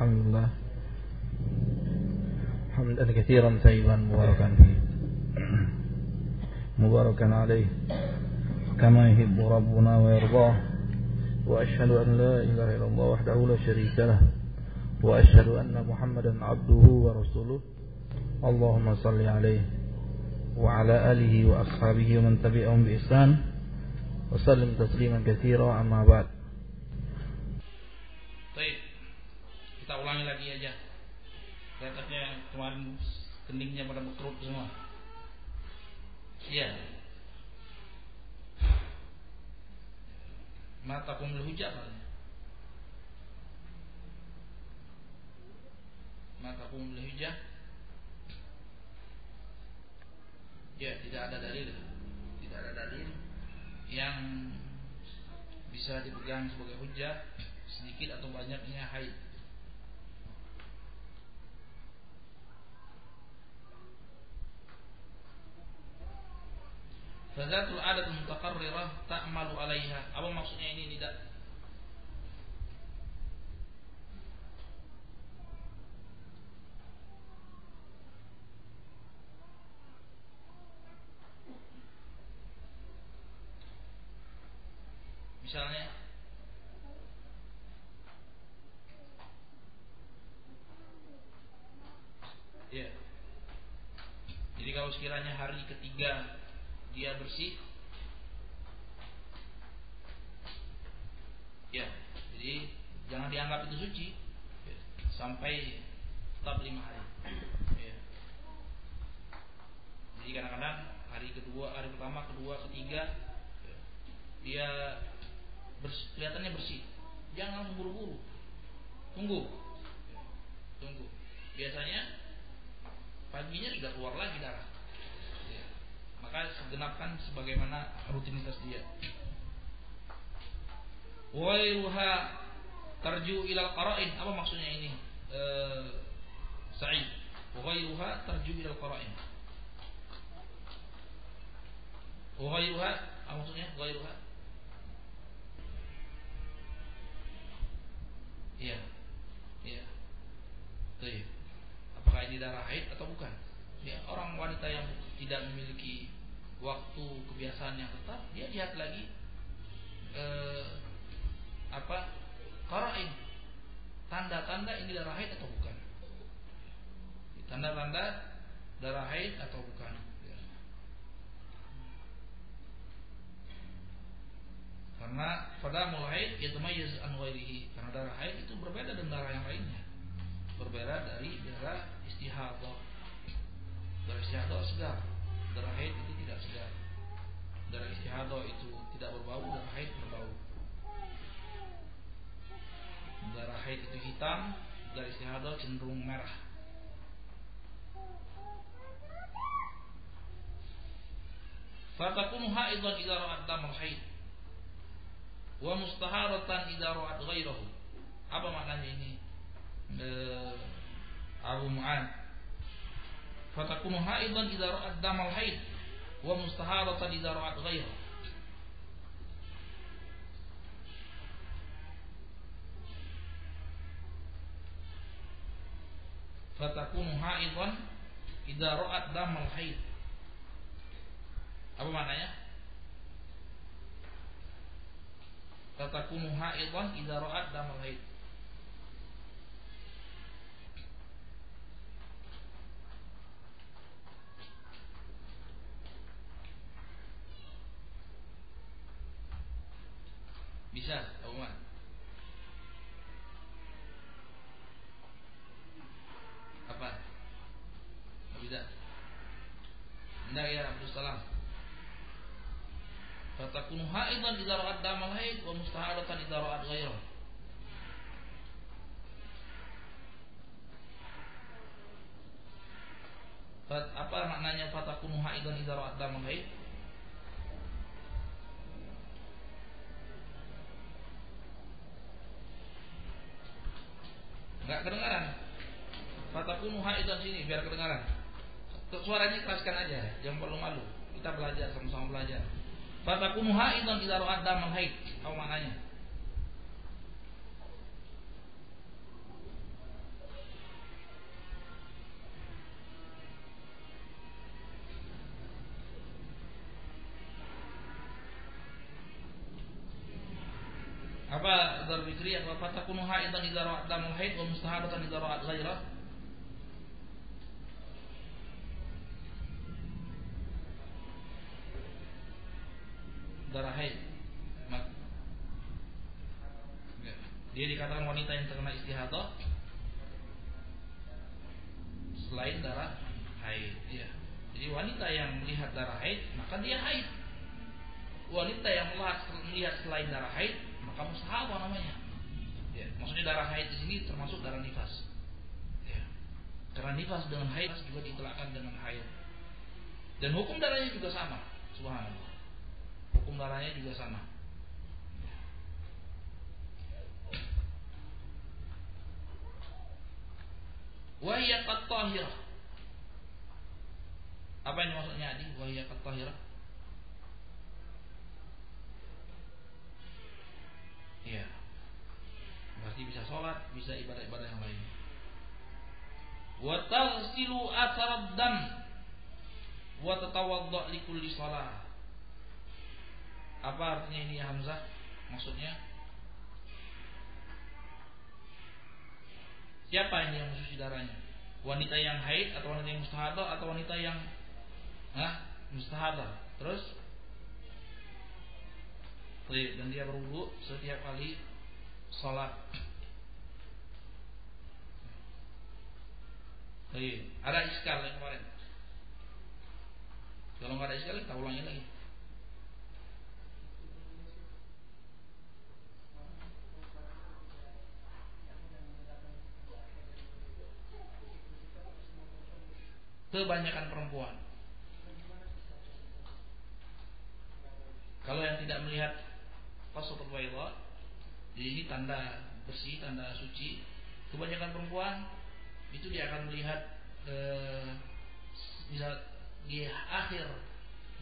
الحمد لله. حمدا كثيرا طيبا مباركا فيه. مباركا عليه. كما يحب ربنا ويرضاه. وأشهد أن لا إله إلا الله وحده لا شريك له. وأشهد أن محمدا عبده ورسوله. اللهم صل عليه وعلى آله وأصحابه ومن تبعهم بإحسان. وسلم تسليما كثيرا أما بعد. Kemarin keningnya pada berkerut semua. Iya. Mata kumul hujat mata kumul hujat ya tidak ada dalil. Tidak ada dalil yang bisa dipegang sebagai hujah sedikit atau banyaknya haid Fadatul adat mutaqarrirah ta'malu alaiha. Apa maksudnya ini tidak? Misalnya Ya. Jadi kalau sekiranya hari ketiga dia bersih. Ya jadi jangan dianggap itu suci. Ya, sampai tetap lima hari. Ya. jadi kadang-kadang hari kedua hari pertama kedua ketiga ya, dia bersih, kelihatannya bersih. Jangan buru-buru. Tunggu. Ya, tunggu. Biasanya paginya sudah keluar lagi darah maka segenapkan sebagaimana rutinitas dia. Wairuha tarju ilal qara'in. Apa maksudnya ini? E, Sa'id. Wairuha tarju ilal qara'in. Wairuha apa maksudnya? Wairuha Iya. Iya. Tuh. Apakah ini darah haid atau bukan? Ya, orang wanita yang tidak memiliki waktu kebiasaan yang tetap dia lihat lagi eh, apa karain tanda-tanda ini darah haid atau bukan? Tanda-tanda darah haid atau bukan? Ya. karena pada mulai haid yatamayyiz an karena darah haid itu berbeda dengan darah yang lainnya. Berbeda dari darah istihadah darah istihadah segar darah haid itu tidak segar darah istihadah itu tidak berbau darah haid berbau. Darah haid itu hitam darah istihadah cenderung merah. Fatakunu haidan idza ra'at damul haid. Wa mustaharatan idza ra'at ghairahu apa maknanya ini? Eh, Abu Mu'ad fatakunu haidan idza ra'at damal haid wa mustaharatan idza ra'at ghayra fatakunu haidan idza ra'at damal haid. Apa maknanya? Fatakunu haidan idza ra'at damal haid Bisa, Abu Man. Apa? Bisa. Tidak ya Abdul Salam. Fatakunu haidan idza ra'at damal haid wa mustahadatan idza ra'at ghairah. Apa maknanya fatakunu haidan idza ra'at damal haid? itu di sini biar kedengaran. Suaranya keraskan aja, jangan perlu malu. Kita belajar sama-sama belajar. Fataku muha itu kita ra'at damal menghait, tahu maknanya? apa dzal fikri apa fatakunu haidan idza ra'at damal haid wa mustahadatan idza ra'at ghairah darah haid dia dikatakan wanita yang terkena istihadah selain darah haid. Ya jadi wanita yang melihat darah haid maka dia haid. Wanita yang melihat selain darah haid maka mustahabah namanya. Ya maksudnya darah haid di sini termasuk darah nifas. Ya karena nifas dengan haid juga ditelakkan dengan haid. Dan hukum darahnya juga sama. Subhanallah hukum darahnya juga sama Wahia tahirah. Apa yang maksudnya adi? Wahia tahirah. Iya. Berarti bisa sholat, bisa ibadah-ibadah yang lain. Wa taghsilu athar dam wa tatawadda li. Apa artinya ini Hamzah? Maksudnya Siapa ini yang mensuci darahnya? Wanita yang haid atau wanita yang mustahadah atau wanita yang Hah? mustahadah? Terus dan dia berwudu setiap kali sholat. Ada iskal yang kemarin. Kalau nggak ada iskal, kita ulangi lagi. Kebanyakan perempuan. Kalau yang tidak melihat pasokan bayda, ini tanda bersih, tanda suci. Kebanyakan perempuan itu dia akan melihat eh, di akhir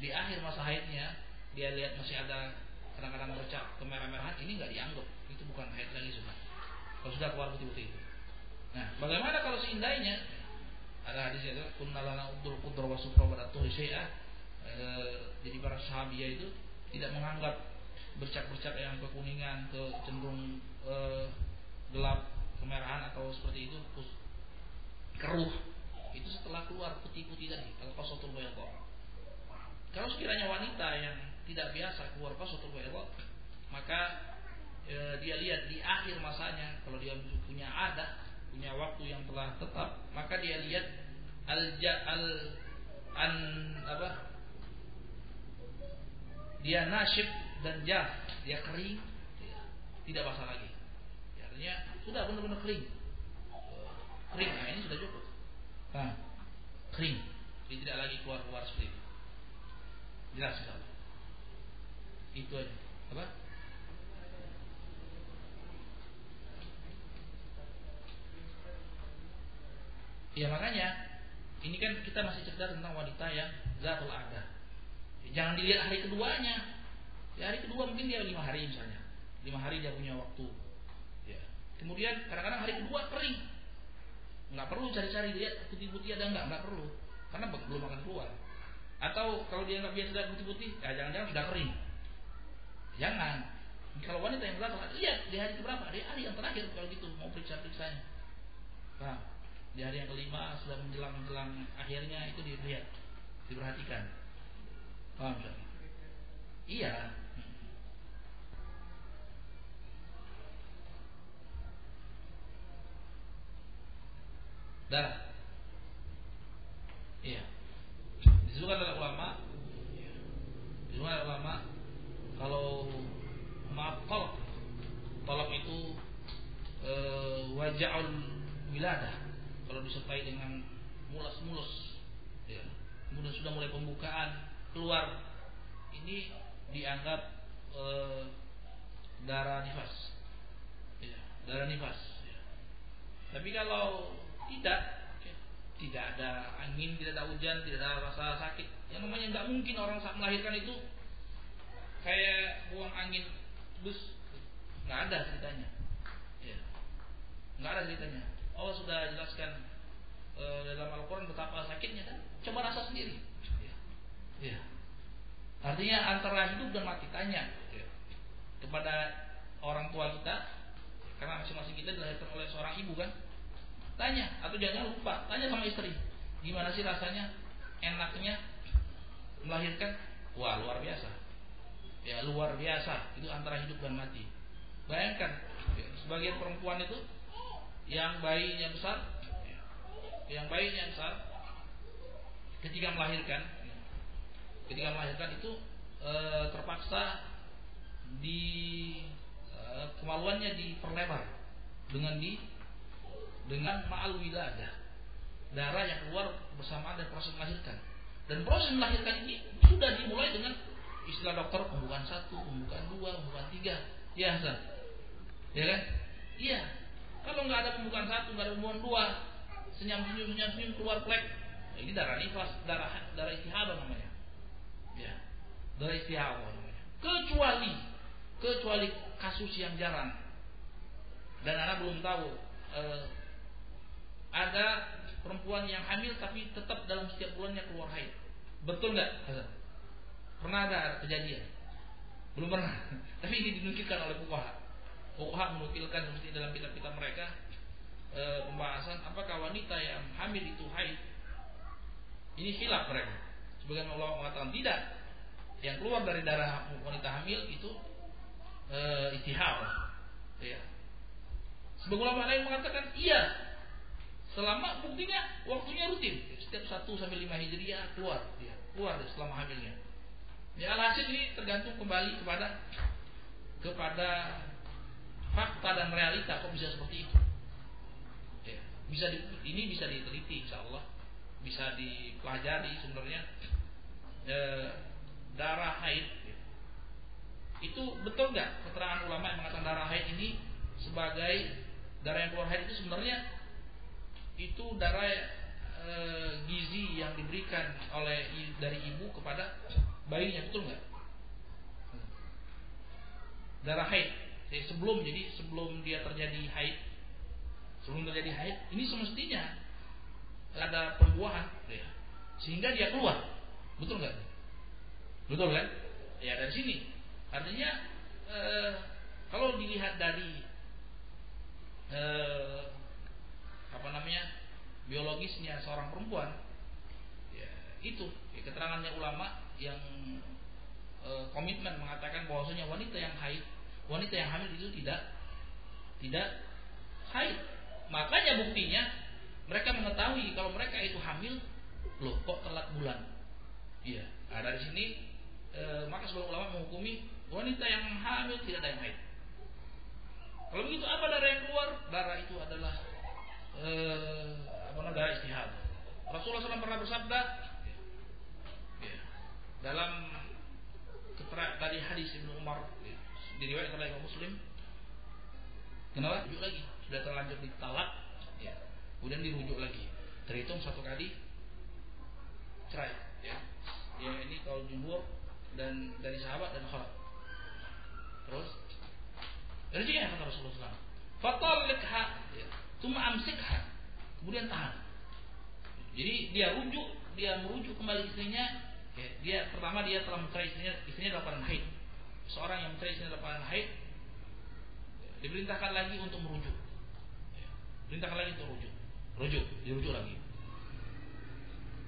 di akhir masa haidnya dia lihat masih ada kadang-kadang bercak kemerah-merahan ini nggak dianggap itu bukan haid lagi sudah kalau sudah keluar putih-putih itu nah bagaimana kalau seindahnya ada hadis itu kunnalana udul qudra wa sufra wa syai'ah e, jadi para sahabiah itu tidak menganggap bercak-bercak yang kekuningan ke cenderung e, gelap kemerahan atau seperti itu keruh. Itu setelah keluar putih-putih tadi kalau qasatul bayadha kalau sekiranya wanita yang tidak biasa keluar qasatul bayadha maka e, dia lihat di akhir masanya kalau dia punya ada punya waktu yang telah tetap, maka dia lihat al al an apa? Dia nasyib dan jaf, dia kering, tidak basah lagi. Ya, artinya sudah benar-benar kering. Kering, nah ini sudah cukup. Nah, kering. Dia tidak lagi keluar-keluar seperti itu. Jelas sekali. Itu aja. Apa? Ya makanya ini kan kita masih cerita tentang wanita yang zatul ada. Jangan dilihat hari keduanya. Ya, hari kedua mungkin dia lima hari misalnya. Lima hari dia punya waktu. Ya. Kemudian kadang-kadang hari kedua kering. Nggak perlu cari-cari lihat putih-putih ada nggak, nggak perlu. Karena belum akan keluar. Atau kalau dia nggak biasa lihat putih-putih, ya jangan-jangan sudah kering. Jangan. Kalau wanita yang ada, lihat di hari keberapa? Di hari yang terakhir kalau gitu mau periksa-periksanya. Nah, di hari yang kelima sudah menjelang menjelang akhirnya itu dilihat diperhatikan. Paham tak? iya. Darah iya. Disebutkan oleh ulama. Disebutkan oleh ulama kalau maaf tolak. Tolak itu e, wajahul wiladah kalau disertai dengan mulus-mulus ya. kemudian sudah mulai pembukaan keluar ini dianggap e, darah nifas ya, darah nifas ya. tapi kalau tidak ya, tidak ada angin tidak ada hujan tidak ada rasa sakit yang namanya nggak mungkin orang saat melahirkan itu kayak buang angin bus nggak ada ceritanya ya. nggak ada ceritanya Allah sudah jelaskan e, dalam Al-Quran betapa sakitnya kan. Coba rasa sendiri. Ya. ya. Artinya antara hidup dan mati tanya ya. kepada orang tua kita karena masing-masing kita dilahirkan oleh seorang ibu kan tanya atau jangan lupa tanya sama istri gimana sih rasanya enaknya melahirkan wah luar biasa ya luar biasa itu antara hidup dan mati bayangkan ya, sebagian perempuan itu yang bayinya besar yang bayinya besar ketika melahirkan ketika melahirkan itu e, terpaksa di e, kemaluannya diperlebar dengan di dengan ma'al wiladah darah yang keluar bersamaan dengan proses melahirkan dan proses melahirkan ini sudah dimulai dengan istilah dokter pembukaan satu, pembukaan dua, pembukaan tiga. Ya Hasan. Ya kan? Iya. Kalau nggak ada pembukaan satu, nggak ada pembukaan dua, senyum senyum senyum senyum keluar plek. Nah, ini darah nifas, darah darah istihadah namanya. Ya. Darah istihadah namanya. Kecuali kecuali kasus yang jarang. Dan anak belum tahu eh, ada perempuan yang hamil tapi tetap dalam setiap bulannya keluar haid. Betul nggak? Pernah ada kejadian? Belum pernah. Tapi ini dinukilkan oleh Fuqaha. Fuqaha menukilkan seperti dalam kitab-kitab mereka e, pembahasan apakah wanita yang hamil itu haid. Ini hilaf mereka. Sebagian Allah mengatakan tidak. Yang keluar dari darah wanita hamil itu e, itihal. Ya. Sebagian ulama lain mengatakan iya. Selama buktinya waktunya rutin. Setiap 1 sampai 5 Hijriah keluar dia. Keluar selama hamilnya. Ya alhasil ini tergantung kembali kepada kepada fakta dan realita kok bisa seperti itu. Ya, bisa di, ini bisa diteliti insya Allah bisa dipelajari sebenarnya e, darah haid ya. itu betul nggak keterangan ulama yang mengatakan darah haid ini sebagai darah yang keluar haid itu sebenarnya itu darah e, gizi yang diberikan oleh dari ibu kepada bayinya betul nggak? Darah haid. Jadi sebelum jadi sebelum dia terjadi haid, sebelum terjadi haid, ini semestinya ada pembuahan, ya, sehingga dia keluar. Betul nggak? Betul kan? Ya dari sini. Artinya eh, kalau dilihat dari eh, apa namanya biologisnya seorang perempuan, ya, itu ya, keterangannya ulama yang e, komitmen mengatakan bahwasanya wanita yang haid, wanita yang hamil itu tidak tidak haid. Makanya buktinya mereka mengetahui kalau mereka itu hamil, loh kok telat bulan. Iya, nah, dari sini e, maka sebagian ulama menghukumi wanita yang hamil tidak ada yang haid. Kalau begitu apa darah yang keluar? Darah itu adalah e, apa namanya darah istihad. Rasulullah SAW pernah bersabda, dalam keterangan dari hadis Ibnu Umar diriwayatkan oleh Imam Muslim. Kenapa? Rujuk lagi. Sudah terlanjur ditalak ya. Kemudian dirujuk lagi. Terhitung satu kali cerai ya. Ya ini kalau jumhur dan dari sahabat dan khalaf. Terus rezekinya kata Rasulullah SAW fatallikha ya, cuma amsikha. Kemudian tahan. Jadi dia rujuk dia merujuk kembali istrinya. Ya, dia pertama dia telah mencerai istrinya, istrinya dalam keadaan haid. Seorang yang mencerai istrinya dalam haid diperintahkan lagi untuk merujuk. Perintahkan lagi untuk merujuk. Rujuk, dirujuk lagi.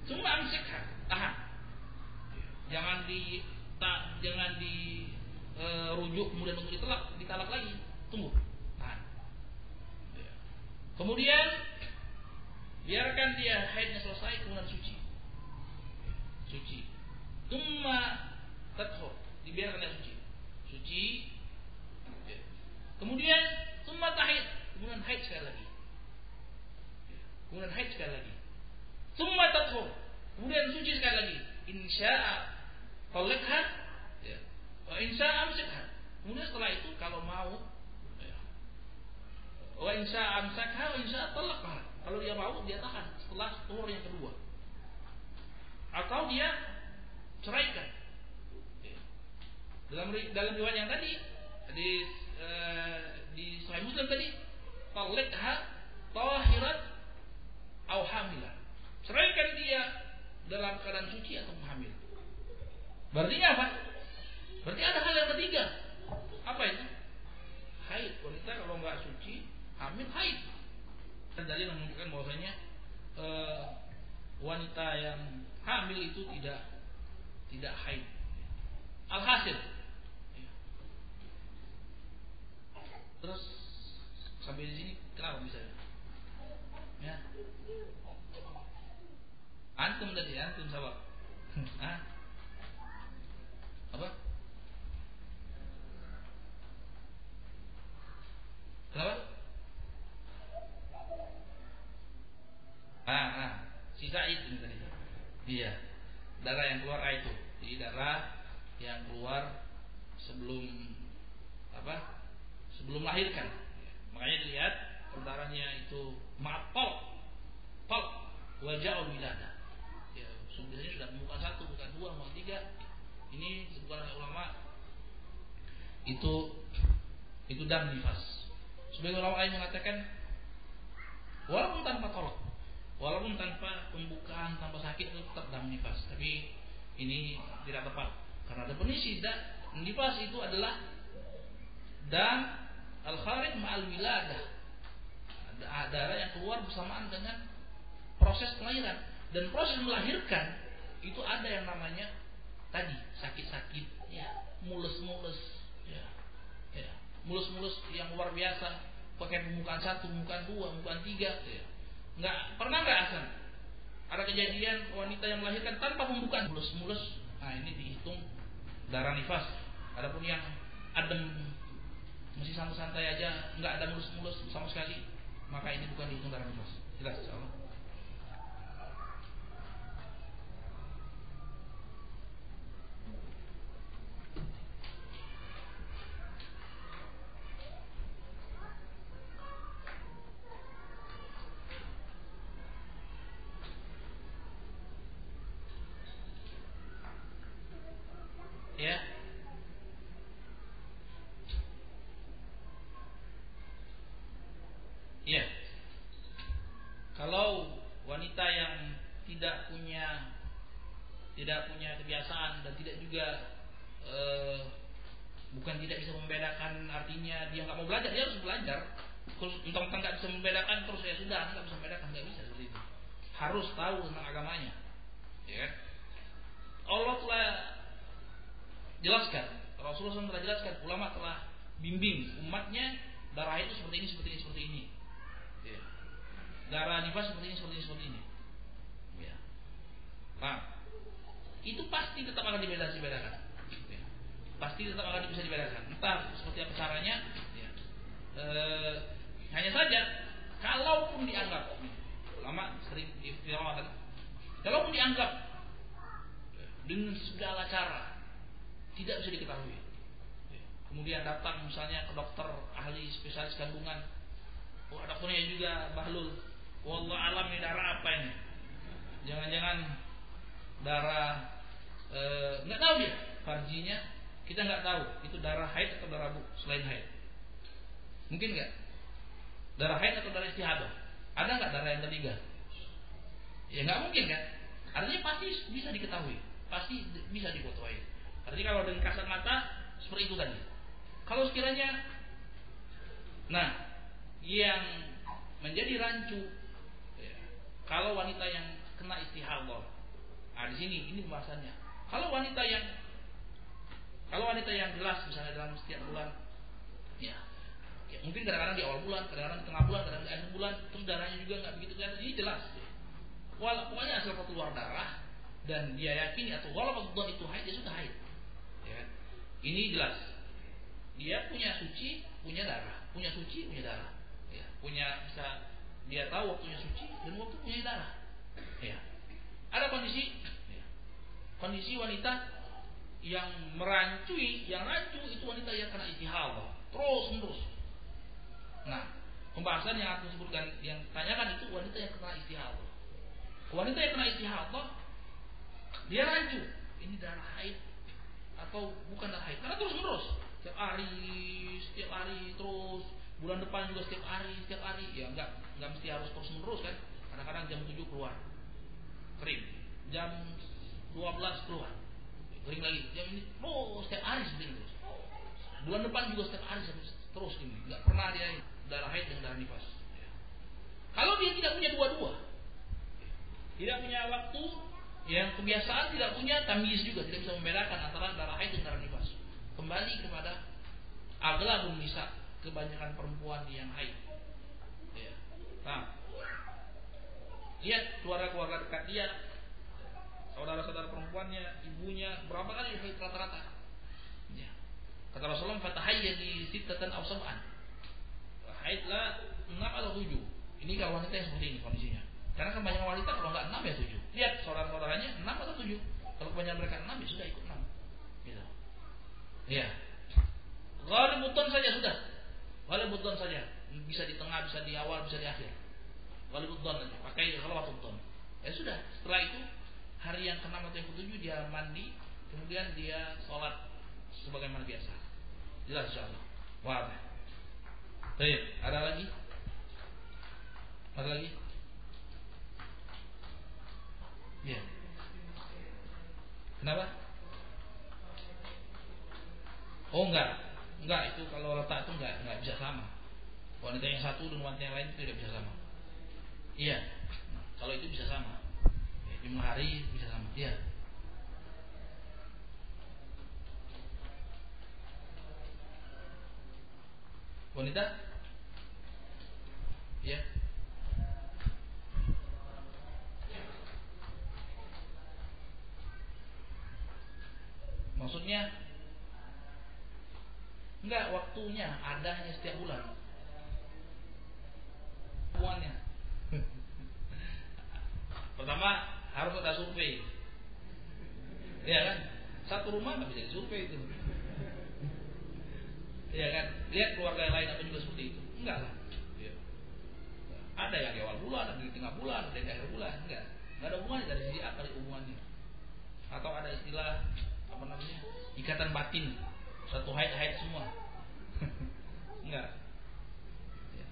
Cuma amsikha, tahan. Jangan di tak jangan di e, rujuk kemudian untuk ditalak, ditalak lagi. Tunggu, tahan. Kemudian biarkan dia haidnya selesai kemudian suci. Suci. Tumma tadhur. Dibiarkan dia suci. Suci. Ya. Kemudian tumma tahid. Kemudian haid sekali lagi. Kemudian haid sekali lagi. Tumma tadhur. Kemudian suci sekali lagi. Insya'a talakha. Ya. Wa insya'a amsikha. Kemudian setelah itu kalau mau ya. Wa insya'a amsakha wa insya'a. Kalau dia mau dia tahan setelah tuhur yang kedua. Atau dia ceraikan. Dalam dalam riwayat yang tadi di uh, di Sahih Muslim tadi, talikha tahirat au hamilah. Ceraikan dia dalam keadaan suci atau hamil. Berarti apa? Berarti ada hal yang ketiga. Apa itu? haid. Wanita kalau nggak suci, hamil haid. Dan dalil menunjukkan bahwasanya e, wanita yang hamil itu tidak tidak haid. Alhasil. Terus sampai di sini kenapa bisa? Ya. Antum tadi, antum sahabat. Hah? Apa? Kenapa? Ah, ah. Si Said ini tadi. Iya. Darah yang keluar ah, itu. Jadi darah yang keluar sebelum apa? Sebelum melahirkan. Makanya dilihat darahnya itu mapol, pol, wajah wilada. Ya, sebenarnya sudah bukan satu, bukan dua, bukan tiga. Ini sebuah ulama itu itu dam nifas Sebagai ulama lain mengatakan walaupun tanpa tolak, walaupun tanpa pembukaan, tanpa sakit itu tetap dalam nifas. Tapi ini tidak tepat karena definisi da, nifas itu adalah dan al kharij ma'al wiladah. Darah yang keluar bersamaan dengan proses kelahiran dan proses melahirkan itu ada yang namanya tadi sakit-sakit ya mulus-mulus ya ya mulus-mulus yang luar biasa pakai pembukaan satu, pembukaan dua, pembukaan tiga, ya. nggak pernah nggak asal ada kejadian wanita yang melahirkan tanpa pembukaan mulus-mulus, nah ini dihitung darah nifas. Adapun yang adem masih santai-santai aja, nggak ada mulus-mulus sama sekali, maka ini bukan dihitung darah nifas. Jelas, insyaallah. Tidak punya kebiasaan dan tidak juga uh, bukan tidak bisa membedakan artinya dia nggak mau belajar dia harus belajar. Kalau entah-entah nggak bisa membedakan terus ya sudah nggak bisa membedakan nggak bisa seperti itu. Harus tahu tentang agamanya ya kan? Allah telah jelaskan Rasulullah SAW telah jelaskan ulama telah bimbing umatnya darah itu seperti ini seperti ini seperti ini. Ya. darah nifas seperti ini seperti ini seperti ini. Ya. nah itu pasti tetap akan dibedakan. Ya. Pasti tetap akan bisa dibedakan. Entah seperti apa caranya. Ya. E, hanya saja, kalaupun dianggap ulama sering difirmakan, kalaupun dianggap dengan segala cara tidak bisa diketahui. Ya. Kemudian datang misalnya ke dokter ahli spesialis kandungan, oh dokternya juga bahlul, wallah alam ini darah apa ini? Jangan-jangan darah eh, nggak tahu dia. Farjinya kita nggak tahu. Itu darah haid atau darah bu selain haid. Mungkin nggak? Darah haid atau darah istihadah? Ada nggak darah yang ketiga? Ya nggak mungkin kan? Artinya pasti bisa diketahui. Pasti bisa diketahui artinya kalau dengan kasat mata seperti itu tadi. Kalau sekiranya nah yang menjadi rancu ya, kalau wanita yang kena istihadah nah di sini ini pembahasannya kalau wanita yang kalau wanita yang jelas misalnya dalam setiap bulan, ya, ya mungkin kadang-kadang di awal bulan, kadang-kadang di tengah bulan, kadang-kadang di akhir bulan, terus darahnya juga nggak begitu kelihatan. Ini jelas. Ya. Walau pokoknya asal keluar darah dan dia yakini atau walaupun itu haid, dia sudah haid. Ya. Kan? Ini jelas. Dia punya suci, punya darah, punya suci, punya darah. Ya. Punya bisa dia tahu waktunya suci dan waktu punya darah. Ya. Ada kondisi kondisi wanita yang merancui, yang rancu itu wanita yang kena istihadah terus menerus. Nah, pembahasan yang aku sebutkan, yang tanyakan itu wanita yang kena istihadah. Wanita yang kena istihadah, dia rancu. Ini darah haid atau bukan darah haid? Karena terus menerus, setiap hari, setiap hari terus. Bulan depan juga setiap hari, setiap hari. Ya enggak, enggak mesti harus terus menerus kan. Kadang-kadang jam 7 keluar kering. Jam 12 keluar kering lagi jam ini oh setiap hari seperti itu bulan depan juga setiap hari terus ini, nggak pernah dia darah haid dan darah nifas. Kalau dia tidak punya dua-dua, tidak punya waktu, yang kebiasaan tidak punya tamyiz juga, tidak bisa membedakan antara darah haid dan darah nifas. Kembali kepada aglabun nisa, kebanyakan perempuan yang haid. Ya. Nah, lihat keluarga-keluarga dekat dia, saudara-saudara perempuannya, ibunya, berapa kali rata-rata? Ya. Kata Rasulullah, "Fatahayya di sittatan aw sab'an." Haidlah 6 atau 7. Ini kalau wanita yang seperti ini kondisinya. Karena kebanyakan wanita kalau nggak 6 ya 7. Lihat saudara-saudaranya 6 atau 7. Kalau kebanyakan mereka 6 ya sudah ikut 6. Gitu. Iya. Ghalibutun saja sudah. Ghalibutun saja. Bisa di tengah, bisa di awal, bisa di akhir. Ghalibutun aja. Pakai ghalibutun. Ya sudah. Setelah itu hari yang ke-6 atau yang ke-7 dia mandi, kemudian dia sholat sebagaimana biasa. Jelas insyaallah. Wah. Baik, ada lagi? Ada lagi? Ya. Kenapa? Oh enggak, enggak itu kalau letak itu enggak enggak bisa sama. Wanita yang satu dan wanita yang lain itu tidak bisa sama. Iya, kalau itu bisa sama. Lima hari bisa sama. Iya. Wanita? Ya. Maksudnya enggak waktunya adanya setiap bulan. Pertama harus ada survei. Iya kan? Satu rumah nggak bisa disurvei itu. Iya kan? Lihat keluarga yang lain apa juga seperti itu. Enggak lah. Ya. Ada yang di awal bulan, ada di tengah bulan, ada di akhir bulan. Enggak. Enggak ada hubungannya dari sisi apa hubungannya. Atau ada istilah apa namanya ikatan batin satu haid haid semua enggak ya.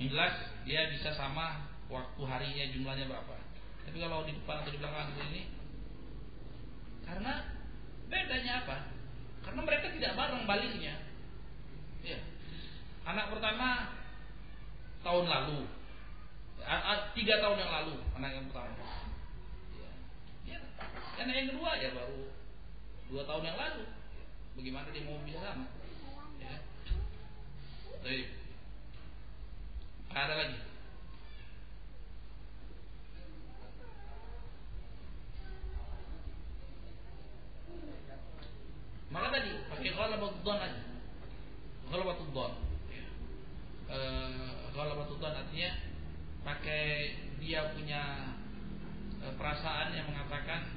yang jelas dia bisa sama waktu harinya jumlahnya berapa. Tapi kalau di depan atau di belakang ini karena bedanya apa? Karena mereka tidak bareng baliknya. Ya anak pertama tahun lalu. Tiga tahun yang lalu anak yang pertama. Karena yang kedua ya baru dua tahun yang lalu. Bagaimana dia mau bisa sama? Ya. Ada lagi. Maka tadi pakai ghalabatud don aja. Ghalabatud don. Ya. Eh, ghalabatud don artinya pakai dia punya e, perasaan yang mengatakan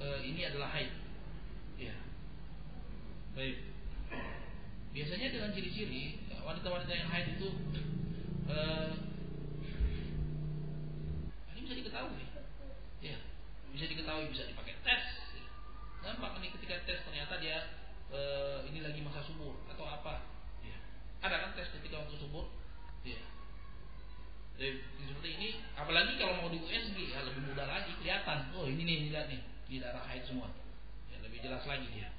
e, ini adalah haid. Ya. Baik. Biasanya dengan ciri-ciri wanita-wanita yang haid itu e, ini bisa diketahui. Ya, bisa diketahui, bisa dipakai tes. Nampak nih ketika tes ternyata dia e, ini lagi masa subur atau apa. Ya. Ada kan tes ketika waktu subur? Ya. Jadi, seperti ini, apalagi kalau mau di USG ya lebih mudah lagi kelihatan. Oh ini nih lihat nih di darah haid semua. Ya, lebih jelas lagi dia.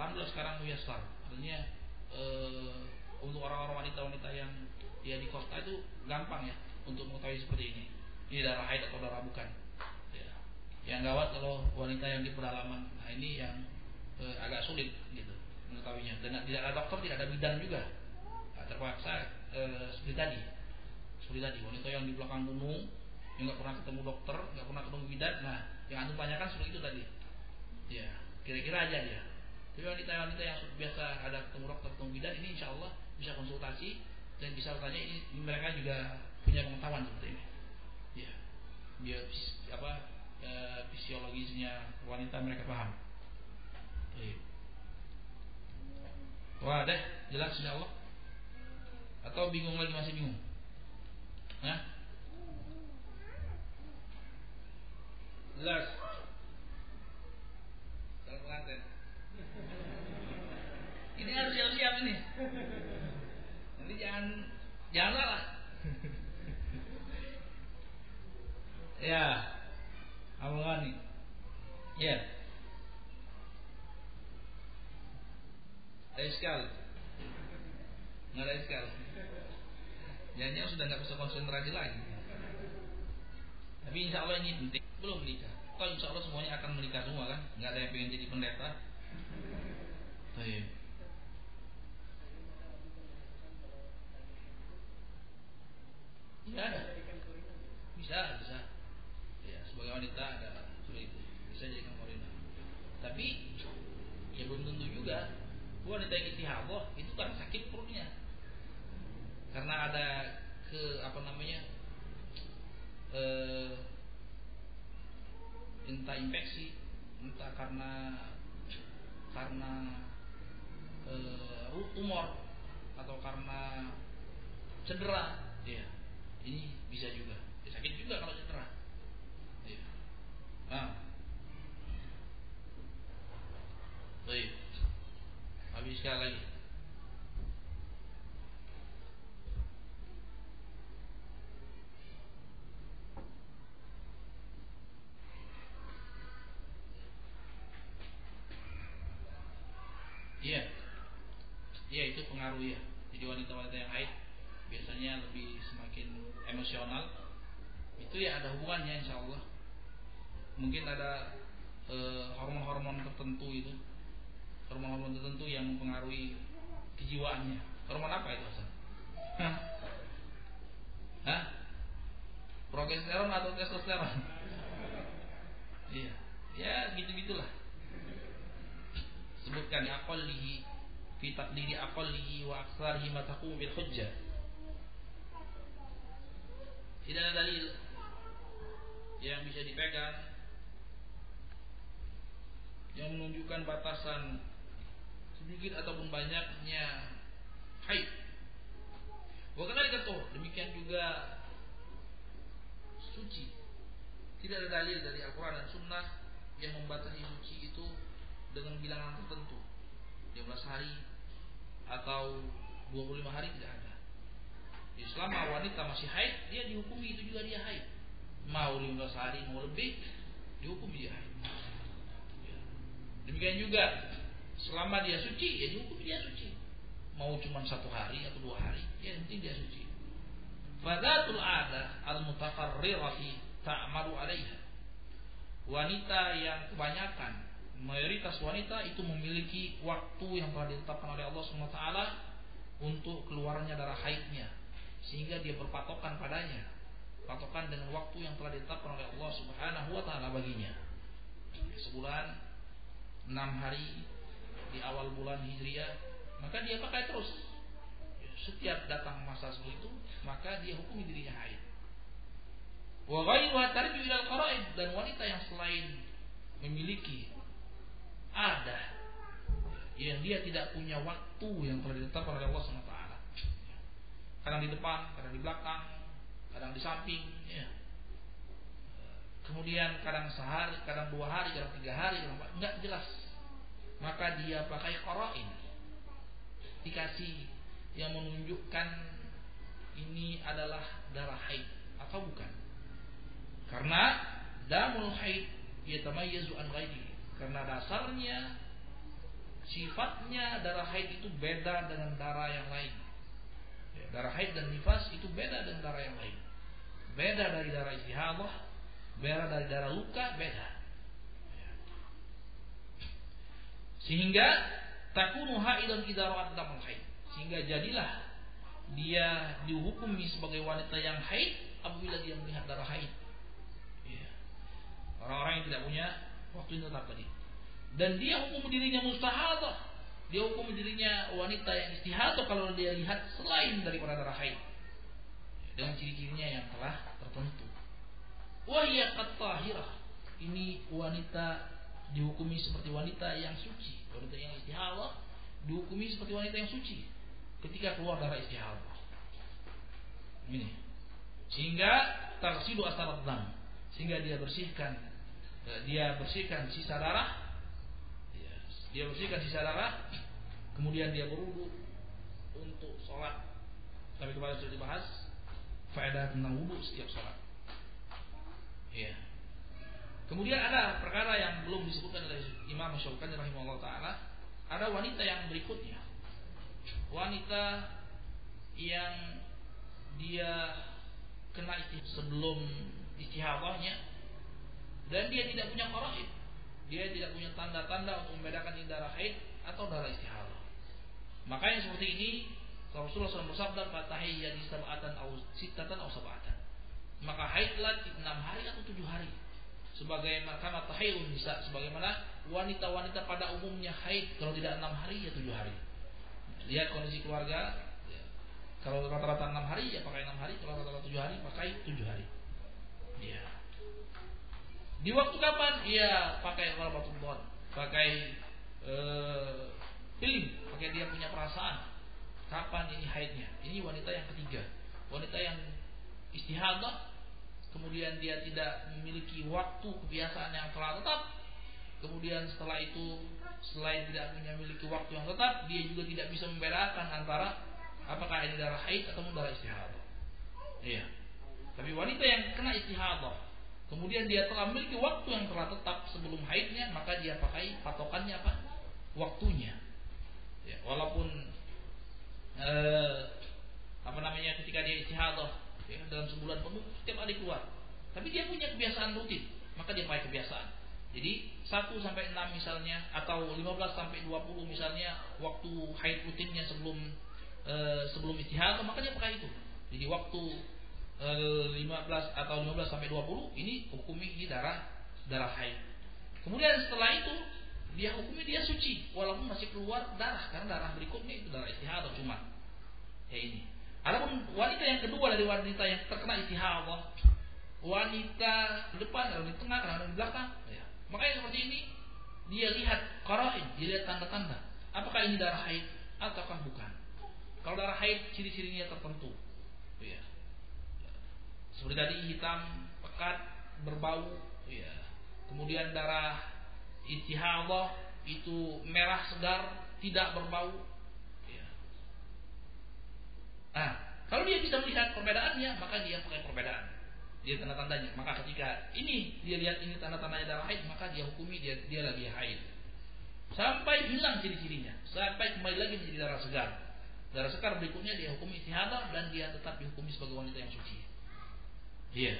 Alhamdulillah sekarang muyasar. Artinya uh, untuk orang-orang wanita-wanita yang dia di kota itu gampang ya untuk mengetahui seperti ini. Ini darah haid atau darah bukan. Ya. Yang gawat kalau wanita yang di pedalaman, nah ini yang uh, agak sulit gitu mengetahuinya. Dan tidak ada dokter, tidak ada bidan juga. Nah, terpaksa uh, seperti tadi, seperti tadi wanita yang di belakang gunung yang nggak pernah ketemu dokter, nggak pernah ketemu bidan, nah yang antum tanyakan seperti itu tadi. Ya, kira-kira aja dia. Tapi wanita-wanita yang biasa ada ketemu dokter, ketemu bidan, ini insya Allah bisa konsultasi dan bisa bertanya ini, mereka juga punya pengetahuan seperti ini. Ya, dia apa e, fisiologisnya wanita mereka paham. Baik. Wah, deh, jelas insya Allah. Atau bingung lagi masih bingung? Nah, Jelas. Kalau. Ini harus siap-siap ini. Jadi jangan jangan lah. ya, Abang Ghani. Ya. Ada sekali. Nggak ada sekali. Jangan sudah nggak bisa konsentrasi lagi. Tapi insya Allah ini penting. Belum menikah. Kalau insya Allah semuanya akan menikah semua kan? Nggak ada yang pengen jadi pendeta. Tapi Ada. Bisa, bisa. Ya, sebagai wanita ada itu. Bisa jadikan korina. Tapi ya belum tentu juga. Wanita yang istihadah itu karena sakit perutnya. Karena ada ke apa namanya eh, entah infeksi, entah karena karena eh, tumor atau karena cedera, ya ini bisa juga. Ya, sakit juga kalau cedera. Ya. Nah, baik. Habis sekali lagi. Iya. Iya itu pengaruh ya. Jadi wanita-wanita yang haid biasanya lebih semakin emosional. Itu ya ada hubungannya insya Allah. Mungkin ada eh, hormon-hormon tertentu itu. Hormon-hormon tertentu yang mempengaruhi kejiwaannya. Hormon apa itu Hasan? Hah? Hah? Progesteron atau testosteron? Iya. Ya gitu-gitulah sebutkan aqallihi fi taqdiri aqallihi wa aktsarihi ma taqum bil hujjah tidak ada dalil yang bisa dipegang yang menunjukkan batasan sedikit ataupun banyaknya haid. Bukan dikatakan demikian juga suci. Tidak ada dalil dari Al-Quran dan Sunnah yang membatasi suci itu dengan bilangan tertentu 15 hari atau 25 hari tidak ada Selama wanita masih haid dia dihukumi itu juga dia haid. Mau 15 hari mau lebih dihukum dia haid. Ya. demikian juga selama dia suci ya dihukum dia suci. Mau cuma satu hari atau dua hari ya nanti dia suci. Fadatul ada al-mutaqarrirati ta'malu alaiha. Wanita yang kebanyakan mayoritas wanita itu memiliki waktu yang telah ditetapkan oleh Allah SWT untuk keluarnya darah haidnya sehingga dia berpatokan padanya. Patokan dengan waktu yang telah ditetapkan oleh Allah Subhanahu wa taala baginya. Sebulan enam hari di awal bulan Hijriah maka dia pakai terus. Setiap datang masa itu maka dia hukumi dirinya haid. Wa dan wanita yang selain memiliki ada yang dia tidak punya waktu yang telah ditetapkan oleh Allah SWT. Kadang di depan, kadang di belakang, kadang di samping. Ya. Kemudian kadang sehari, kadang dua hari, kadang tiga hari, kadang enggak jelas. Maka dia pakai koroin, dikasih yang menunjukkan ini adalah darah haid atau bukan. Karena damul haid yatamayyazu an ghairihi karena dasarnya sifatnya darah haid itu beda dengan darah yang lain. Darah haid dan nifas itu beda dengan darah yang lain. Beda dari darah istihadah, beda dari darah luka, beda. Sehingga takunu haidan idza ra'at damul haid. Sehingga jadilah dia dihukumi sebagai wanita yang haid apabila dia melihat darah haid. Ya. Orang-orang yang tidak punya waktu itu tetap tadi. Dan dia hukum dirinya mustahadah. Dia hukum dirinya wanita yang istihadah kalau dia lihat selain daripada darah haid. Dengan ciri-cirinya yang telah tertentu. Wahia katahirah. Ini wanita dihukumi seperti wanita yang suci. Wanita yang istihadah dihukumi seperti wanita yang suci ketika keluar darah istihadah. Ini. Sehingga tarsidu asal Sehingga dia bersihkan Eh, dia bersihkan sisa darah dia bersihkan sisa darah kemudian dia berwudu untuk sholat. Tapi kemarin sudah dibahas faedah tentang wudu setiap sholat. Ya kemudian ada perkara yang belum disebutkan oleh Imam Syaukani rahimahullah taala. Ada wanita yang berikutnya. Wanita yang dia kena sebelum istihadahnya dan dia tidak punya faraid dia tidak punya tanda-tanda untuk membedakan ini darah haid atau darah istihadah makanya seperti ini Rasulullah SAW bersabda jadi sab'atan atau sitatan atau sab'atan. Maka haidlah enam hari atau tujuh hari. Sebagaimana kama tahayun bisa sebagaimana wanita-wanita pada umumnya haid kalau tidak enam hari ya tujuh hari. Lihat kondisi keluarga ya. kalau rata-rata enam hari ya pakai enam hari kalau rata-rata tujuh hari pakai tujuh hari. Ya di waktu kapan ya pakai walabatullah pakai feeling pakai dia punya perasaan. Kapan ini haidnya? Ini wanita yang ketiga. Wanita yang istihadah. Kemudian dia tidak memiliki waktu kebiasaan yang telah tetap, kemudian setelah itu selain tidak punya memiliki waktu yang tetap, dia juga tidak bisa membedakan antara apakah ini darah haid atau darah istihadah. Iya. Tapi wanita yang kena istihadah, kemudian dia telah memiliki waktu yang telah tetap sebelum haidnya, maka dia pakai patokannya apa? Waktunya. Ya, walaupun eh, apa namanya ketika dia istihadah ya, dalam sebulan penuh setiap hari keluar. Tapi dia punya kebiasaan rutin, maka dia pakai kebiasaan. Jadi 1 sampai 6 misalnya atau 15 sampai 20 misalnya waktu haid rutinnya sebelum e, sebelum istihad maka dia pakai itu. Jadi waktu 15 atau 15 sampai 20 ini hukumi ini darah darah haid. Kemudian setelah itu dia hukumi dia suci walaupun masih keluar darah karena darah berikutnya itu darah istihad cuma ya ini. Adapun wanita yang kedua dari wanita yang terkena istihadah, wanita depan, atau di tengah, atau di belakang, ya. makanya seperti ini dia lihat karain, dia lihat tanda-tanda. Apakah ini darah haid ataukah bukan? Kalau darah haid ciri-cirinya tertentu. Seperti tadi hitam, pekat, berbau, ya. Kemudian darah istihadah itu merah segar, tidak berbau, Nah, kalau dia bisa melihat perbedaannya, maka dia pakai perbedaan. Dia tanda-tandanya. Maka ketika ini dia lihat ini tanda-tandanya darah haid, maka dia hukumi dia dia lagi haid. Sampai hilang ciri-cirinya, sampai kembali lagi menjadi darah segar. Darah segar berikutnya dia hukumi istihadah dan dia tetap dihukumi sebagai wanita yang suci. Iya.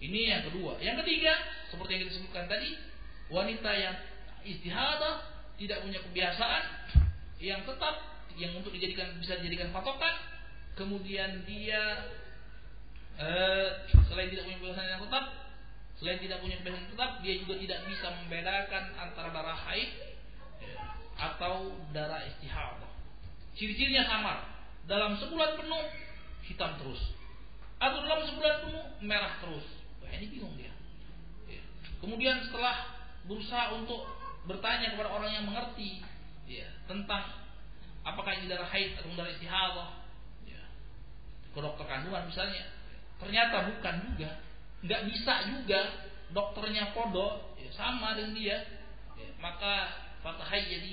Ini yang kedua. Yang ketiga, seperti yang kita sebutkan tadi, wanita yang istihadah tidak punya kebiasaan yang tetap yang untuk dijadikan bisa dijadikan patokan kemudian dia eh, selain tidak punya kebiasaan yang tetap, selain tidak punya kebiasaan yang tetap, dia juga tidak bisa membedakan antara darah haid atau darah istihadah. Ciri-cirinya sama. Dalam sebulan penuh hitam terus, atau dalam sebulan penuh merah terus. Wah ini bingung dia. Ya. Kemudian setelah berusaha untuk bertanya kepada orang yang mengerti ya, tentang apakah ini darah haid atau darah istihadah, ke dokter kandungan misalnya ternyata bukan juga nggak bisa juga dokternya podo ya, sama dengan dia ya, maka fatahai jadi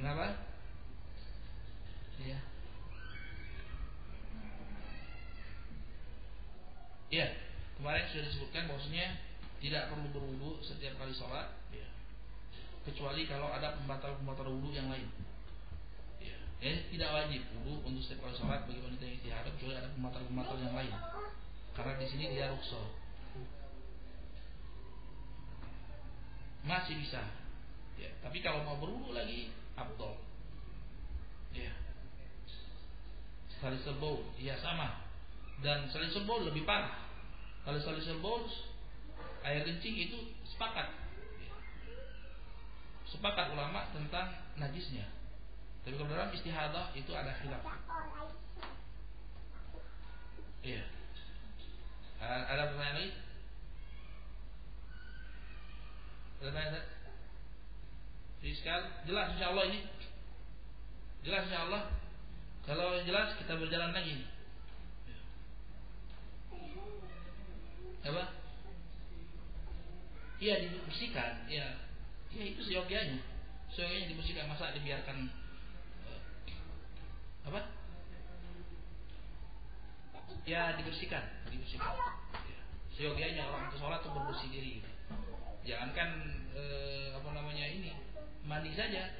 kenapa ya ya kemarin sudah disebutkan bahwasanya tidak perlu berwudu setiap kali sholat ya kecuali kalau ada pembatal-pembatal wudhu yang lain. Ya. Eh, tidak wajib wudhu untuk setiap kali sholat bagi wanita yang istihadah kecuali ada pembatal-pembatal yang lain. Karena di sini dia rukshoh. Masih bisa. Ya. Tapi kalau mau berwudhu lagi, abdol. Ya. Salisal bowl, ya sama. Dan salisal bowl lebih parah. Kalau salisal bowl air kencing itu sepakat sepakat ulama tentang najisnya. Tapi kalau dalam istihadah itu ada khilaf. Iya. Ada pertanyaan lagi? Ada pertanyaan? Jadi sekali jelas insya Allah ini. Jelas insya Allah. Kalau jelas kita berjalan lagi. Apa? Iya dibersihkan, ya Ya itu seyogianya. Seyogianya dibersihkan masa dibiarkan uh, apa? Ya dibersihkan, dibersihkan. Ya. seyogianya orang itu sholat tuh berbersih diri jangankan eh, apa namanya ini mandi saja.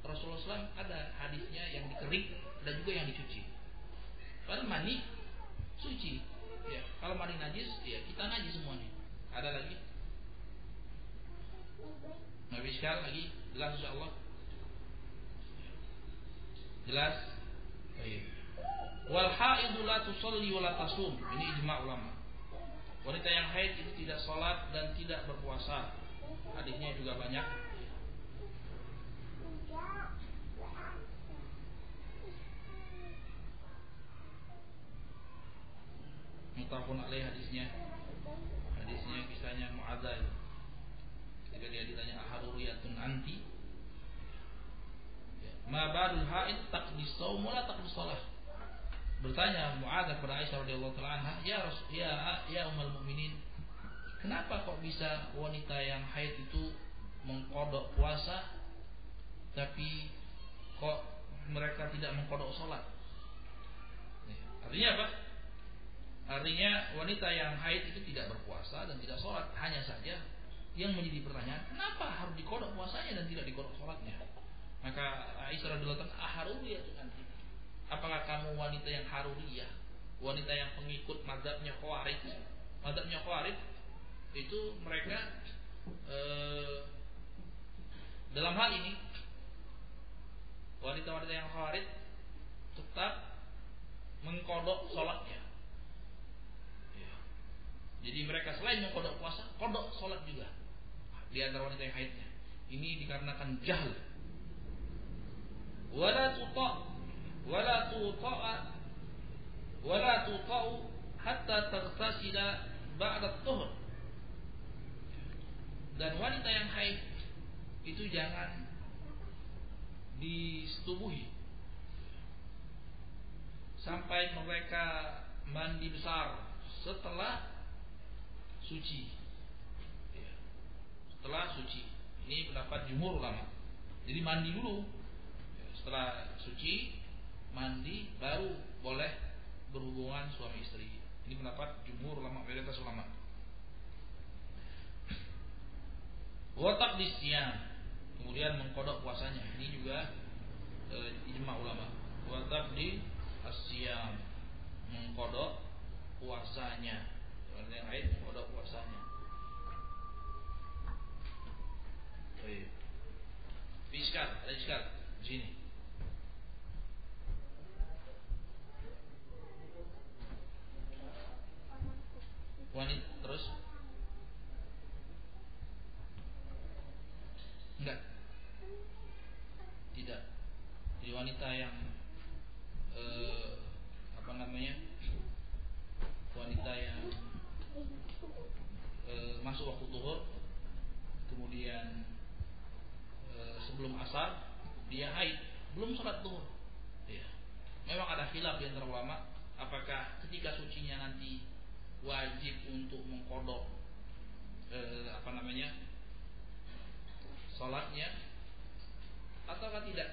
Rasulullah SAW ada hadisnya yang dikerik dan juga yang dicuci. Kalau mandi suci. Ya kalau mandi najis ya kita najis semuanya. Ada lagi? Nabi sekali lagi jelas insya Allah. Jelas baik. Wal haidu la tusalli wa ini ijma ulama. Wanita yang haid itu tidak sholat dan tidak berpuasa. Hadisnya juga banyak mutafun alaih hadisnya. Hadisnya kisahnya Mu'adzah ketika dia ditanya aharuriyatun anti? Ya, ma ba'dul haid taqdis saum wala taqdis salah bertanya Mu'adzah kepada Aisyah radhiyallahu taala anha ya Rasul ya ya ummul mukminin kenapa kok bisa wanita yang haid itu mengkodok puasa tapi kok mereka tidak mengkodok sholat artinya apa Artinya wanita yang haid itu tidak berpuasa dan tidak sholat. Hanya saja yang menjadi pertanyaan, kenapa harus dikodok puasanya dan tidak dikodok sholatnya? Maka Aisyah radhiyallahu anha aharuriyah itu nanti. Apakah kamu wanita yang haruriyah, wanita yang pengikut madhabnya khawarij? Madhabnya khawarij itu mereka eh, dalam hal ini wanita-wanita yang khawarij tetap mengkodok sholatnya jadi mereka selain mengkodok puasa, kodok sholat juga di antara wanita yang haidnya. Ini dikarenakan jahil. Wala tuta, wala tuta, wala tuta'u hatta tertasila ba'da tuhur. Dan wanita yang haid itu jangan disetubuhi sampai mereka mandi besar setelah suci. Ya. Setelah suci. Ini pendapat jumhur ulama. Jadi mandi dulu. Ya, setelah suci, mandi baru boleh berhubungan suami istri. Ini pendapat jumhur ulama, mayoritas ulama. Watak siang, kemudian mengkodok puasanya. Ini juga e, ijma ulama. Watak di asyam mengkodok puasanya yang haid pada puasanya. Fiskal, ada fiskal di sini. Wanita terus Enggak Tidak Di wanita yang eh, Apa namanya Wanita yang e, masuk waktu zuhur kemudian e, sebelum asar dia haid belum sholat zuhur ya. memang ada khilaf antara ulama apakah ketika sucinya nanti wajib untuk mengkodok e, apa namanya sholatnya ataukah tidak?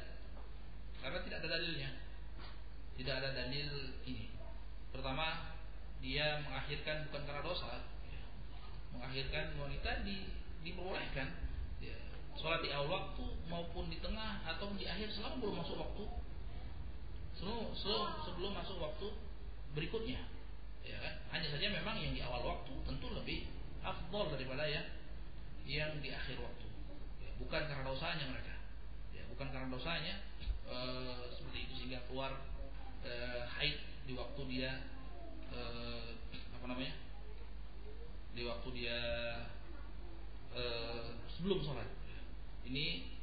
Karena tidak ada dalilnya. Tidak ada dalil ini. Pertama dia mengakhirkan bukan karena dosa mengakhirkan wanita di, diperbolehkan ya, sholat di awal waktu maupun di tengah atau di akhir selama belum masuk waktu. Sebelum, sebelum, sebelum masuk waktu berikutnya ya kan? Hanya saja memang yang di awal waktu tentu lebih afdol daripada yang yang di akhir waktu. Ya, bukan karena dosanya mereka. ya, bukan karena dosanya e, seperti itu sehingga keluar e, haid di waktu dia e, apa namanya di waktu dia e, sebelum sholat. Ini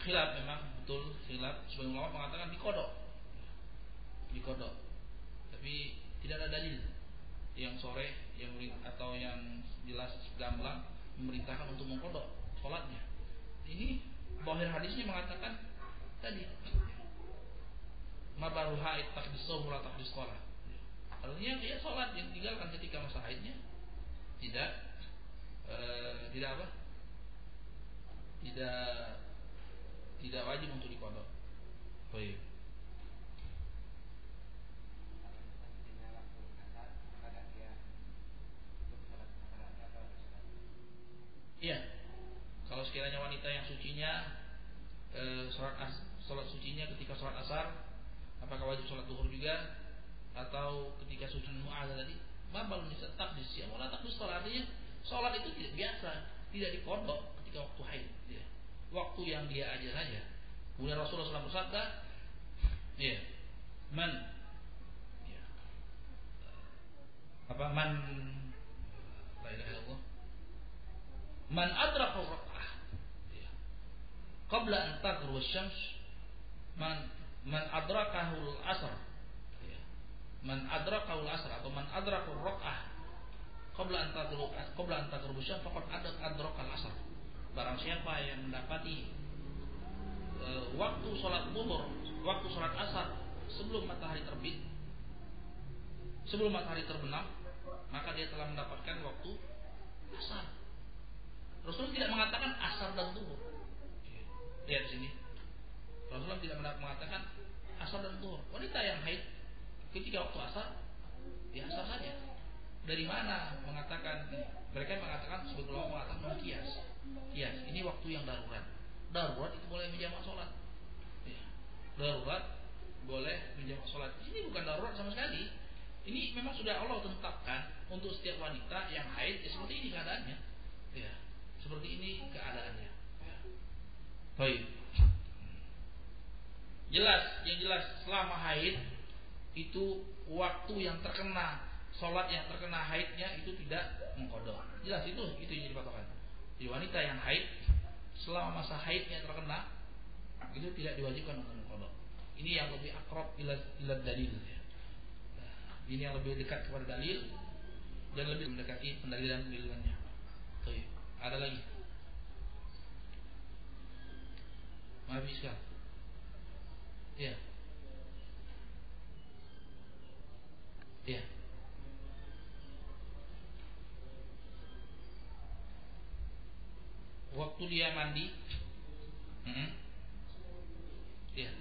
khilaf memang betul khilaf. Sebagian ulama mengatakan dikodok, dikodok. Tapi tidak ada dalil yang sore yang atau yang jelas gamblang memerintahkan untuk mengkodok sholatnya. Ini Bahir hadisnya mengatakan tadi mabaru haid takdis sahur takdis sekolah. Artinya dia sholat yang tinggalkan ketika masa haidnya tidak e, tidak apa? Tidak tidak wajib untuk dikodok. Baik. Iya. Yeah sholat as, sholat sucinya ketika sholat asar apakah wajib sholat duhur juga atau ketika suci mu'adzah tadi babal bisa takdis ya wala takdis sholat artinya sholat itu tidak biasa tidak dikodok ketika waktu haid ya. waktu yang dia aja saja kemudian Rasulullah SAW bersabda ya man ya, apa man la ilaha illallah man adraka. Qabla an taghrub asy-syams man man adrakahu al-asr ya. man adrakahu al-asr atau man adrakahu rak'ah qabla an taghrub qabla an taghrub asy-syams faqad adat adrakal asr barang siapa yang mendapati e, waktu sholat zuhur waktu sholat asar sebelum matahari terbit sebelum matahari terbenam maka dia telah mendapatkan waktu asar Rasul tidak mengatakan asar dan zuhur. Lihat sini. Rasulullah tidak mengatakan asar dan zuhur. Wanita yang haid ketika waktu asar, ya asar saja. Dari mana mengatakan mereka mengatakan sebetulnya mengatakan kias. Kias ini waktu yang darurat. Darurat itu boleh menjamak sholat. Ya. Darurat boleh menjamak sholat. Ini bukan darurat sama sekali. Ini memang sudah Allah tetapkan untuk setiap wanita yang haid ya seperti ini keadaannya. Ya. Seperti ini keadaannya. Baik. Jelas, yang jelas selama haid itu waktu yang terkena sholat yang terkena haidnya itu tidak mengkodok. Jelas itu itu yang jadi patokan. Di wanita yang haid selama masa haidnya terkena itu tidak diwajibkan untuk mengkodok. Ini yang lebih akrab ila, ila dalil. Ini yang lebih dekat kepada dalil dan lebih mendekati pendalilan pendalilannya. Baik. Ada lagi? Habis kan? Ya. Ya. Waktu dia mandi, hmm, ya.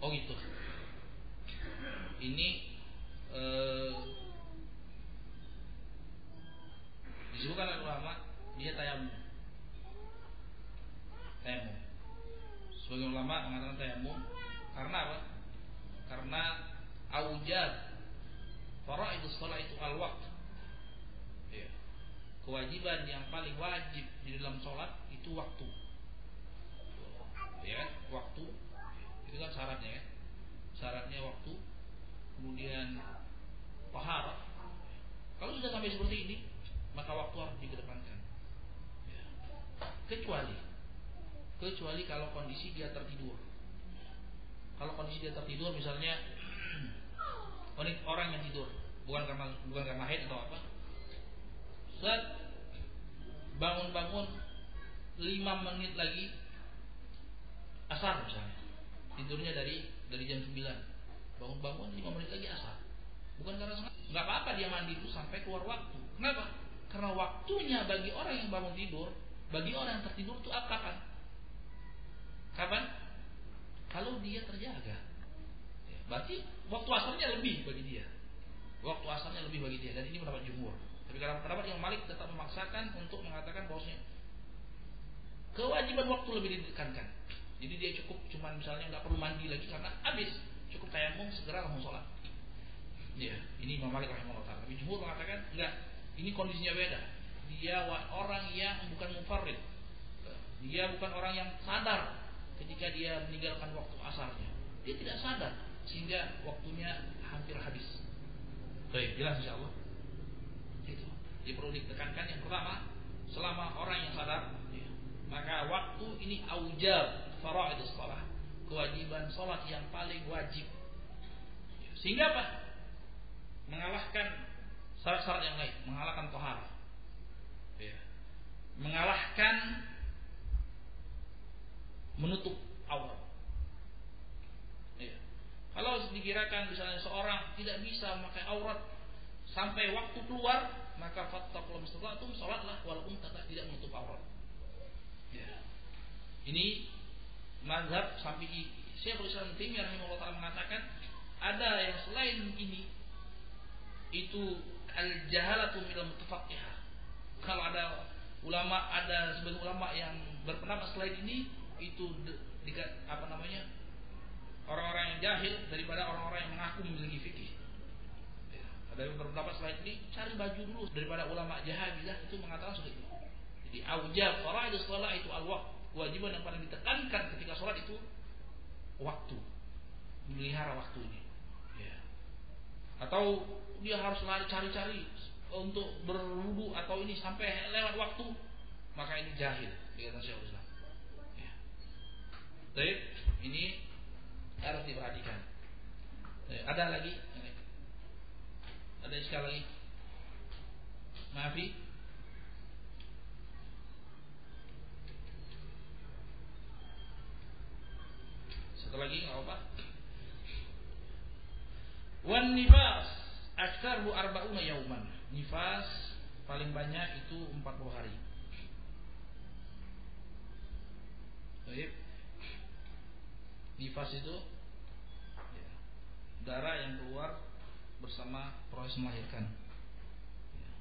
Oh gitu ini eh, disebutkan oleh ulama dia tayamum. Tayamum. Sebagian ulama mengatakan tayamum karena apa? Karena aujad itu sholat itu al waktu ya. kewajiban yang paling wajib di dalam sholat itu waktu. Ya waktu. Itu kan syaratnya ya syaratnya waktu. Kemudian pahar. Kalau sudah sampai seperti ini maka waktu harus dikedepankan. Kecuali kecuali kalau kondisi dia tertidur. Kalau kondisi dia tertidur misalnya orang yang tidur bukan karena bukan karena haid atau apa. Saat bangun-bangun lima menit lagi asar misalnya. Tidurnya dari dari jam 9 bangun-bangun 5 menit lagi asar. Bukan karena nggak apa-apa dia mandi dulu sampai keluar waktu. Kenapa karena waktunya bagi orang yang bangun tidur bagi orang yang tertidur itu apa kan kapan? Kalau dia terjaga. Ya, berarti waktu asarnya lebih bagi dia. Waktu asarnya lebih bagi dia. Dan ini mendapat jumur tapi karena pendapat yang Malik tetap memaksakan untuk mengatakan bahwasanya kewajiban waktu lebih ditekankan jadi dia cukup cuman misalnya nggak perlu mandi lagi karena habis. Cukup tayamum segera langsung sholat. Ya, ini Imam Malik rahimahullah. Tapi jumhur mengatakan enggak, ini kondisinya beda. Dia orang yang bukan mufarrid. Dia bukan orang yang sadar ketika dia meninggalkan waktu asarnya. Dia tidak sadar sehingga waktunya hampir habis. Baik, jelas insya Allah. Itu. Jadi perlu ditekankan yang pertama, selama orang yang sadar, ya, maka waktu ini aujab faraid salat, kewajiban salat yang paling wajib. Sehingga apa? Mengalahkan syarat-syarat yang lain, mengalahkan tohara. Ya. Mengalahkan menutup aurat. Ya. Kalau dikirakan misalnya seorang tidak bisa memakai aurat sampai waktu keluar, maka fattaqul mustata'tum salatlah walaupun tidak menutup aurat. Ya. Ini mazhab. Syekhul Islam Taimiyah rahimahullah taala mengatakan ada yang selain ini itu al-jahalatu minal mutafaqihah. Kalau ada ulama ada sebagian ulama yang berpendapat selain ini itu di, apa namanya orang-orang yang jahil daripada orang-orang yang mengaku memiliki fikih. Ya, ada yang berpendapat selain ini cari baju dulu daripada ulama jahabilah itu mengatakan seperti itu. Jadi aujab itu sholat itu al-waqt. Kewajiban yang paling ditekankan ketika sholat itu waktu. Melihara waktunya. Atau dia harus lari cari-cari untuk berwudu atau ini sampai lewat waktu maka ini jahil dikatakan Syekh Islam. Ya. Baik, ini harus diperhatikan. Ada lagi? Ada sekali lagi? Maafi? Satu lagi nggak apa-apa. Wan nifas aktsaru arba'una yauman. Nifas paling banyak itu 40 hari. Baik. Nifas itu ya, darah yang keluar bersama proses melahirkan. Ya.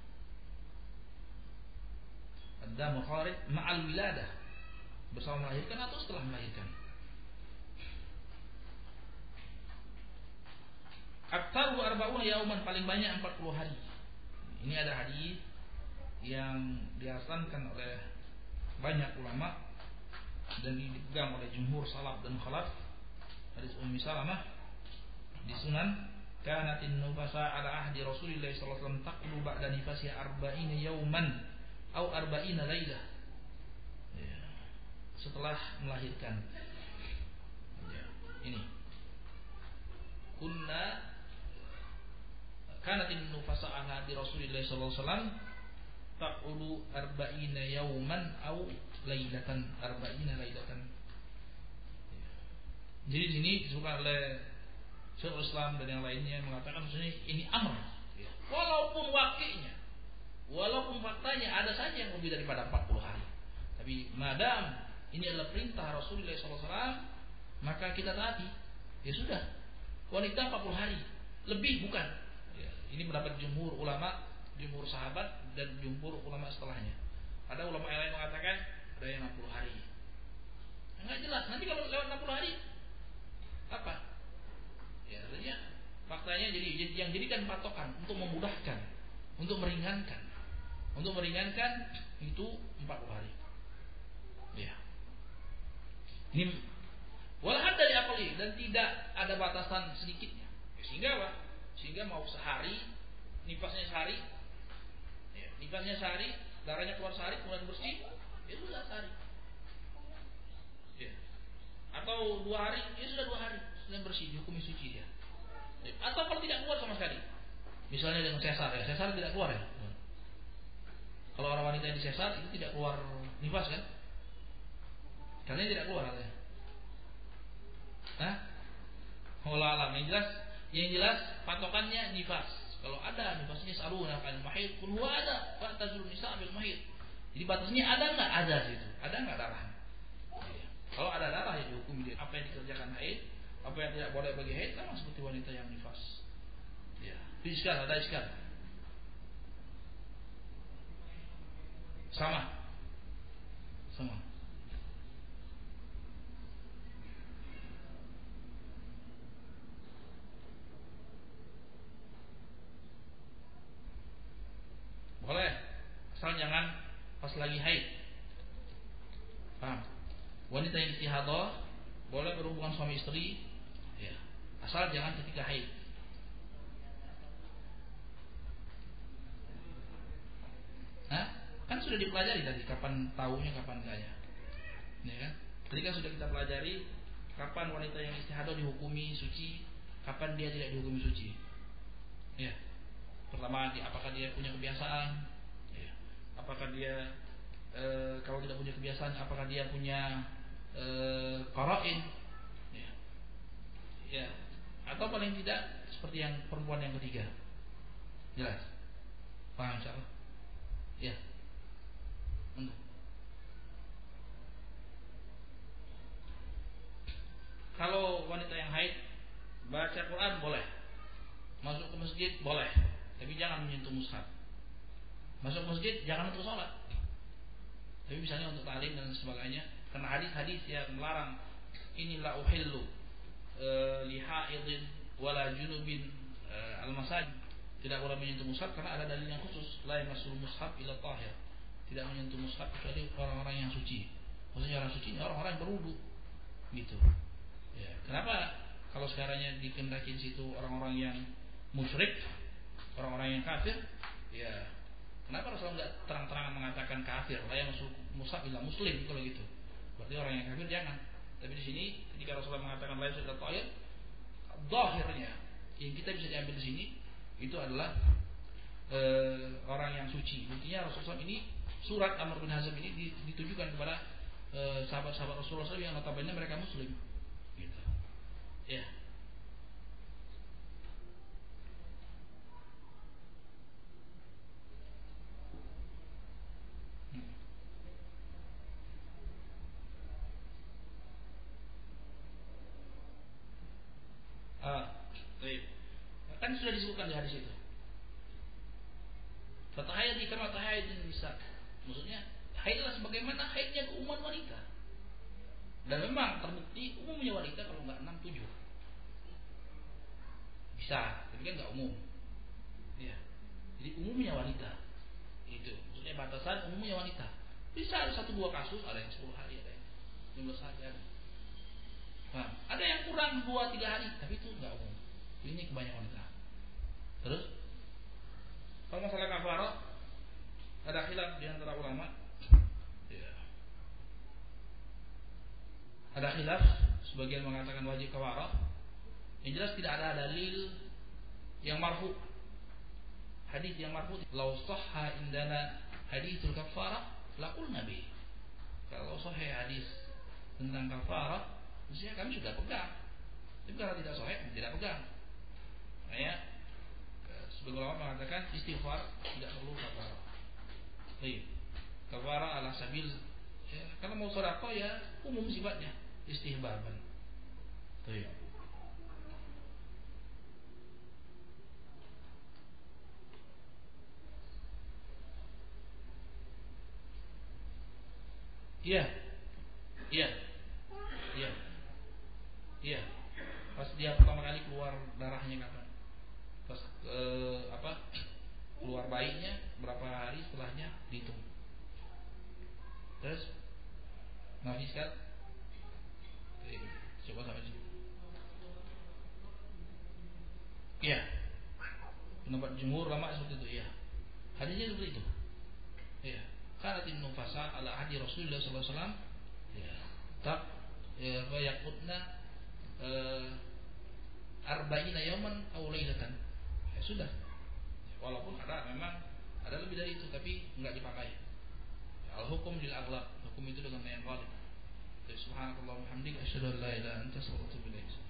Ada mukharij ma'al wiladah bersama melahirkan atau setelah melahirkan. Aktaru arba'una yauman paling banyak 40 hari. Ini ada hadis yang dihasankan oleh banyak ulama dan dipegang oleh jumhur salaf dan khalaf hadis Ummi Salamah di Sunan kanatin nufasa ala ahdi Rasulillah sallallahu alaihi wasallam taqlu ba'da nifasi arba'ina yauman atau arba'ina lailah ya. setelah melahirkan ya. ini kunna kanatin nufasa ala ahdi Rasulillah sallallahu alaihi wasallam taqulu arba'ina yauman au lailatan arba'ina lailatan. Jadi di sini disebutkan oleh Syekh Islam dan yang lainnya mengatakan maksudnya ini amr. Walaupun wakilnya, walaupun faktanya ada saja yang lebih daripada 40 hari. Tapi madam ini adalah perintah Rasulullah SAW, maka kita taati. Ya sudah, wanita 40 hari, lebih bukan. Ini mendapat jumhur ulama, jumhur sahabat dan jumhur ulama setelahnya. Ada ulama yang lain mengatakan ada yang 60 hari. Enggak jelas. Nanti kalau lewat 60 hari apa? Ya, artinya faktanya jadi yang jadikan patokan untuk memudahkan, untuk meringankan. Untuk meringankan itu 40 hari. Ya. Ini walahan dari akali dan tidak ada batasan sedikitnya. Ya, sehingga apa? Sehingga mau sehari, nifasnya sehari, ya, nifasnya sehari, darahnya keluar sehari, kemudian bersih, ya sudah sehari ya. atau dua hari ya sudah dua hari sudah bersih dihukumi suci dia ya. atau kalau tidak keluar sama sekali misalnya dengan sesar ya sesar tidak keluar ya kalau orang wanita yang di sesar itu tidak keluar nifas kan karena tidak keluar katanya Hah? Allah alam yang jelas yang jelas patokannya nifas kalau ada nifasnya saruna kan mahid pun ada pak tazul nisa bil mahid jadi batasnya ada nggak? Ada situ. Ada nggak darah? Ya. Kalau ada darah ya dihukum dia. Apa yang dikerjakan haid, apa yang tidak boleh bagi haid sama seperti wanita yang nifas. Ya. Iskal, ada iskal. Sama. Sama. Boleh. Asal jangan pas lagi haid. Paham? Wanita yang istihadah boleh berhubungan suami istri ya. Asal jangan ketika haid. Hah? Kan sudah dipelajari tadi kapan tahunya kapan enggaknya. Ya kan? Tadi sudah kita pelajari kapan wanita yang istihadah dihukumi suci, kapan dia tidak dihukumi suci. Ya. Pertama, apakah dia punya kebiasaan? Apakah dia e, kalau tidak punya kebiasaan apakah dia punya e, karain ya. ya. Atau paling tidak seperti yang perempuan yang ketiga. Jelas? Paham insyaallah ya. Untuk. kalau wanita yang haid baca Quran boleh. Masuk ke masjid boleh tapi jangan menyentuh mushaf. Masuk masjid jangan untuk sholat. Tapi misalnya untuk talim dan sebagainya, karena hadis-hadis yang melarang inilah uhillu e, lihaidin wala junubin e, al-masajid. Tidak boleh menyentuh mushaf karena ada dalil yang khusus. La masul mushaf ila tahir. Tidak menyentuh mushaf kecuali orang-orang yang suci. Maksudnya orang suci ini orang-orang yang berwudu. Gitu. Ya kenapa? Kalau sekarangnya dikendakin situ orang-orang yang musyrik orang-orang yang kafir ya kenapa Rasulullah nggak terang-terangan mengatakan kafir la masul mushaf ila muslim kalau gitu berarti orang yang kafir jangan tapi di sini ketika Rasulullah mengatakan la masul ila tahir zahirnya yang kita bisa diambil di sini itu adalah e, orang yang suci. Buktinya Rasulullah ini surat Amr bin Hazm ini ditujukan kepada eh, sahabat-sahabat Rasulullah yang notabene mereka Muslim. Gitu. Ya. Ah. Kan sudah disebutkan di hadis itu. di kama tahayadi bisa. Maksudnya haidlah sebagaimana haidnya keumuman wanita. Dan memang terbukti umumnya wanita kalau nggak enam tujuh. Bisa, tapi kan nggak umum. Ya. Jadi umumnya wanita. Itu. Maksudnya batasan umumnya wanita. Bisa ada satu dua kasus, ada yang sepuluh hari, ada yang lima belas hari ada. Nah, ada yang kurang dua tiga hari, tapi itu nggak umum. Ini kebanyakan wanita. Terus kalau masalah kafarah ada khilaf di antara ulama. Ya. Ada khilaf, sebagian mengatakan wajib kafarah. Yang jelas tidak ada dalil yang marfu. Hadis yang marfu, "Lau sahha indana hadithul kafarah, laqul nabi." Kalau sahih hadis tentang kafarah, mestinya kami sudah pegang. Tapi kalau tidak sahih, tidak pegang. Nah, ya, Sebagian ulama mengatakan istighfar tidak perlu. Baik. Kafarah ala sabil ya, karena mau sedekah ya umum sifatnya istihbaban. Baik. Iya. Iya. Iya. Iya. Pas dia pertama kali keluar darahnya kapan? pas eh, apa keluar bayinya berapa hari setelahnya dihitung. Terus nafis kan coba sampai sini. Iya. Pendapat jumhur lama seperti itu iya. Hadisnya seperti itu. Iya. Karena tim nufasa ala hadi Rasulullah SAW ya tak ya yakutna arba'ina yawman aw lailatan ya sudah. Walaupun ada memang ada lebih dari itu tapi nggak dipakai. Al hukum lil aglab hukum itu dengan yang ghalib subhanallah wa bihamdika asyhadu an la ilaha illa